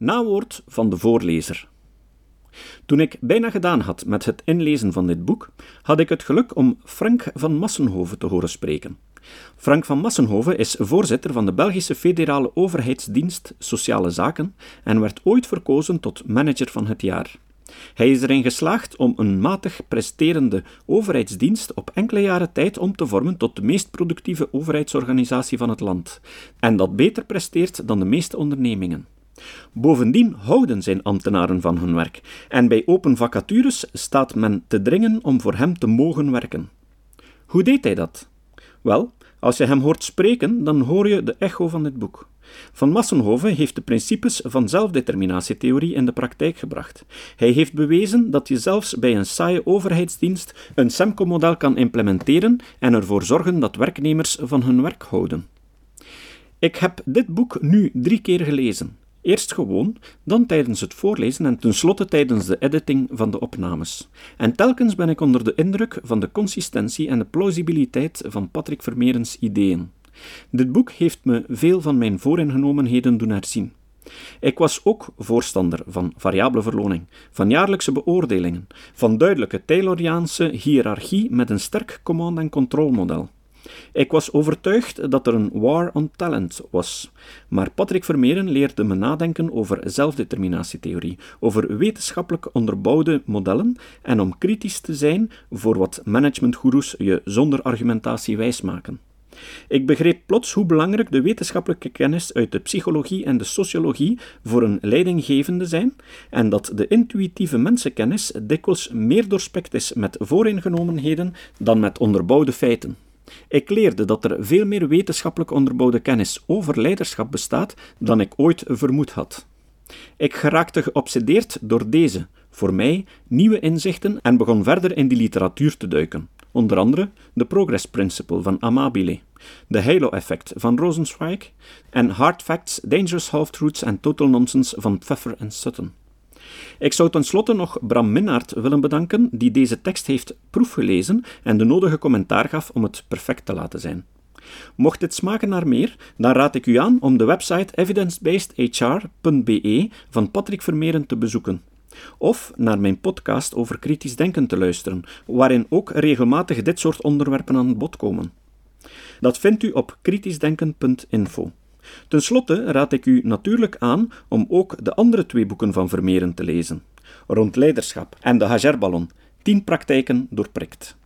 Nawoord van de voorlezer. Toen ik bijna gedaan had met het inlezen van dit boek, had ik het geluk om Frank van Massenhoven te horen spreken. Frank van Massenhoven is voorzitter van de Belgische Federale Overheidsdienst Sociale Zaken en werd ooit verkozen tot manager van het jaar. Hij is erin geslaagd om een matig presterende overheidsdienst op enkele jaren tijd om te vormen tot de meest productieve overheidsorganisatie van het land, en dat beter presteert dan de meeste ondernemingen. Bovendien houden zijn ambtenaren van hun werk, en bij open vacatures staat men te dringen om voor hem te mogen werken. Hoe deed hij dat? Wel, als je hem hoort spreken, dan hoor je de echo van dit boek. Van Massenhoven heeft de principes van zelfdeterminatietheorie in de praktijk gebracht. Hij heeft bewezen dat je zelfs bij een saaie overheidsdienst een SEMCO-model kan implementeren en ervoor zorgen dat werknemers van hun werk houden. Ik heb dit boek nu drie keer gelezen. Eerst gewoon, dan tijdens het voorlezen en tenslotte tijdens de editing van de opnames. En telkens ben ik onder de indruk van de consistentie en de plausibiliteit van Patrick Vermeerens ideeën. Dit boek heeft me veel van mijn vooringenomenheden doen herzien. Ik was ook voorstander van variabele verloning, van jaarlijkse beoordelingen, van duidelijke Tayloriaanse hiërarchie met een sterk command- en controlmodel. Ik was overtuigd dat er een war on talent was, maar Patrick Vermeeren leerde me nadenken over zelfdeterminatietheorie, over wetenschappelijk onderbouwde modellen en om kritisch te zijn voor wat managementgoeroes je zonder argumentatie wijsmaken. Ik begreep plots hoe belangrijk de wetenschappelijke kennis uit de psychologie en de sociologie voor een leidinggevende zijn, en dat de intuïtieve mensenkennis dikwijls meer doorspekt is met vooringenomenheden dan met onderbouwde feiten. Ik leerde dat er veel meer wetenschappelijk onderbouwde kennis over leiderschap bestaat dan ik ooit vermoed had. Ik geraakte geobsedeerd door deze, voor mij, nieuwe inzichten en begon verder in die literatuur te duiken. Onder andere de Progress Principle van Amabile, de Halo-effect van Rosenzweig en Hard Facts, Dangerous Half-Truths en Total Nonsense van Pfeffer en Sutton. Ik zou tenslotte nog Bram Minnaert willen bedanken, die deze tekst heeft proefgelezen en de nodige commentaar gaf om het perfect te laten zijn. Mocht dit smaken naar meer, dan raad ik u aan om de website evidencebasedhr.be van Patrick Vermeeren te bezoeken. Of naar mijn podcast over kritisch denken te luisteren, waarin ook regelmatig dit soort onderwerpen aan bod komen. Dat vindt u op kritischdenken.info. Ten slotte raad ik u natuurlijk aan om ook de andere twee boeken van Vermeeren te lezen: Rond leiderschap en de Hagerballon, 10 praktijken doorprikt.